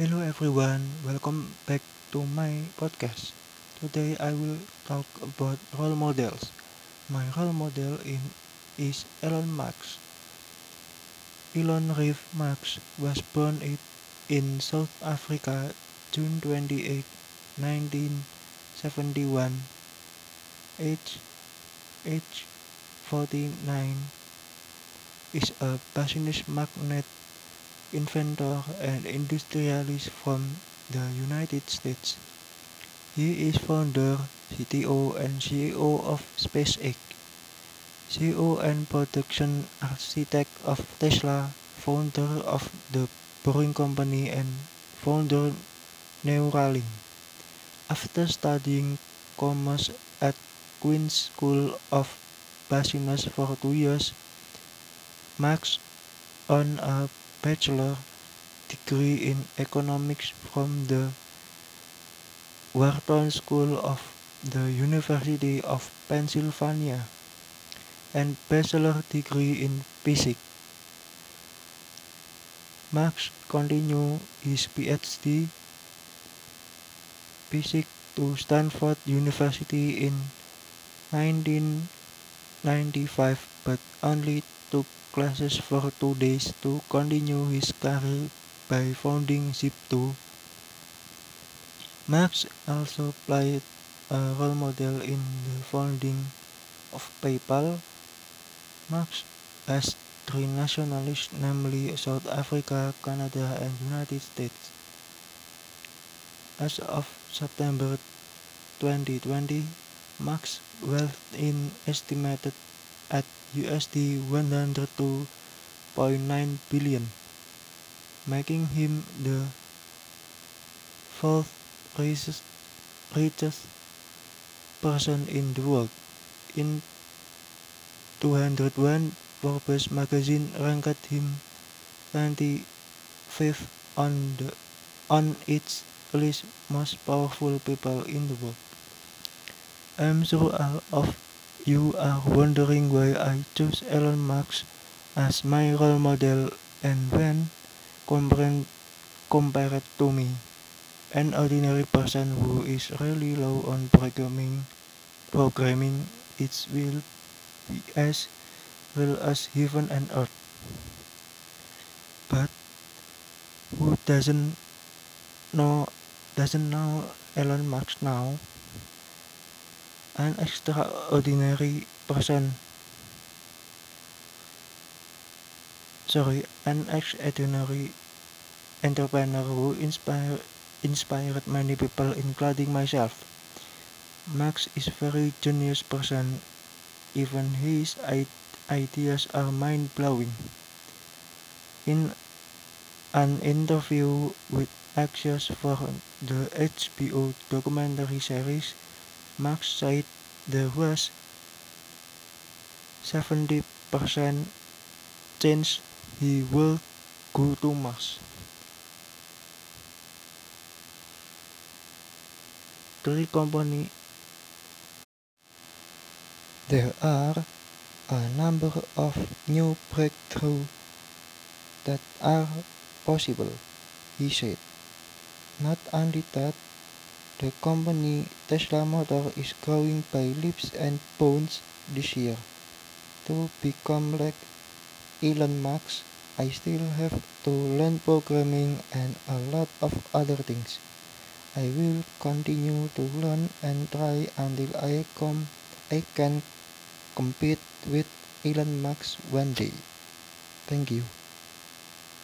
Hello everyone, welcome back to my podcast. Today I will talk about role models. My role model in, is Elon Musk. Elon Reeve Musk was born in South Africa June 28, 1971. Age, age 49 is a business magnate inventor and industrialist from the United States. He is founder, CTO, and CEO of SpaceX, CEO and production architect of Tesla, founder of the Boring Company, and founder Neuralink. After studying commerce at Queen's School of Business for two years, Musk earned a bachelor degree in economics from the Wharton School of the University of Pennsylvania and bachelor degree in physics. Musk continued his PhD physics to Stanford University in 1995 but only took classes for two days to continue his career by founding Zip2. Musk also played a role model in the founding of PayPal. Musk has three nationalities, namely South Africa, Canada, and United States. As of September 2020, Musk's wealth is estimated at USD 102.9 billion, making him the fourth richest, richest person in the world. In 201, Forbes magazine ranked him 25th on the on its list most powerful people in the world. I'm sure all of you are wondering why I chose Elon Musk as my role model and when compared, to me, an ordinary person who is really low on programming, programming its will be as well as heaven and earth. But who doesn't know doesn't know Elon Musk now? An extraordinary person. Sorry, an extraordinary entrepreneur who inspire, inspired many people, including myself. Musk is a very genius person. Even his ideas are mind-blowing. In an interview with Axios for the HBO documentary series, Musk said there was 70% chance he will go to Mars. Three company There are a number of new breakthroughs that are possible, he said. Not only that, the company Tesla Motor is growing by leaps and bounds this year. To become like Elon Musk, I still have to learn programming and a lot of other things. I will continue to learn and try until I come I can compete with Elon Musk one day. Thank you.